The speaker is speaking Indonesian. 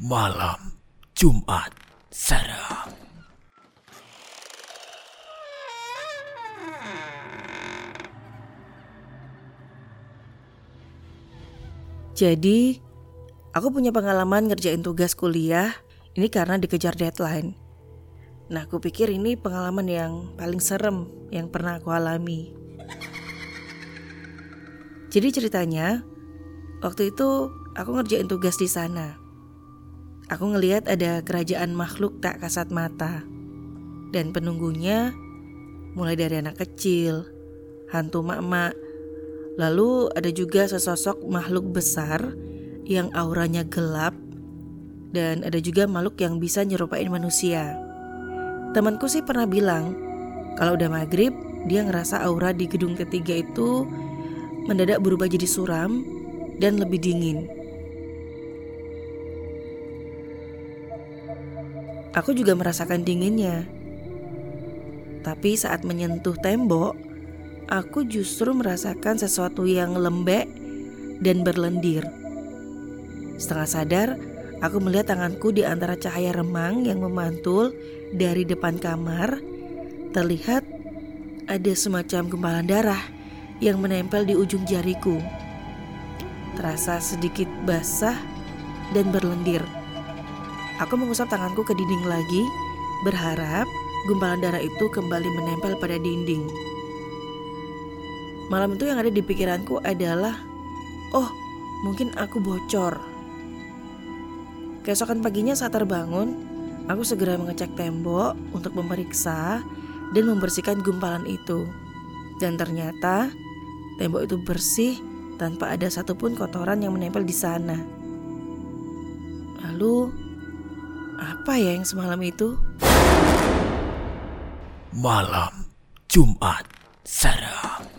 Malam Jumat seram. Jadi, aku punya pengalaman ngerjain tugas kuliah ini karena dikejar deadline. Nah, aku pikir ini pengalaman yang paling serem yang pernah aku alami. Jadi ceritanya, waktu itu aku ngerjain tugas di sana. Aku ngelihat ada kerajaan makhluk tak kasat mata. Dan penunggunya mulai dari anak kecil, hantu mak-mak, lalu ada juga sesosok makhluk besar yang auranya gelap dan ada juga makhluk yang bisa nyerupain manusia. Temanku sih pernah bilang kalau udah maghrib dia ngerasa aura di gedung ketiga itu mendadak berubah jadi suram dan lebih dingin. Aku juga merasakan dinginnya. Tapi saat menyentuh tembok, aku justru merasakan sesuatu yang lembek dan berlendir. Setengah sadar, aku melihat tanganku di antara cahaya remang yang memantul dari depan kamar. Terlihat ada semacam gumpalan darah yang menempel di ujung jariku. Terasa sedikit basah dan berlendir. Aku mengusap tanganku ke dinding lagi, berharap gumpalan darah itu kembali menempel pada dinding. Malam itu yang ada di pikiranku adalah, oh mungkin aku bocor. Keesokan paginya saat terbangun, aku segera mengecek tembok untuk memeriksa dan membersihkan gumpalan itu. Dan ternyata tembok itu bersih tanpa ada satupun kotoran yang menempel di sana. Lalu, apa ya yang semalam itu? Malam Jumat seram.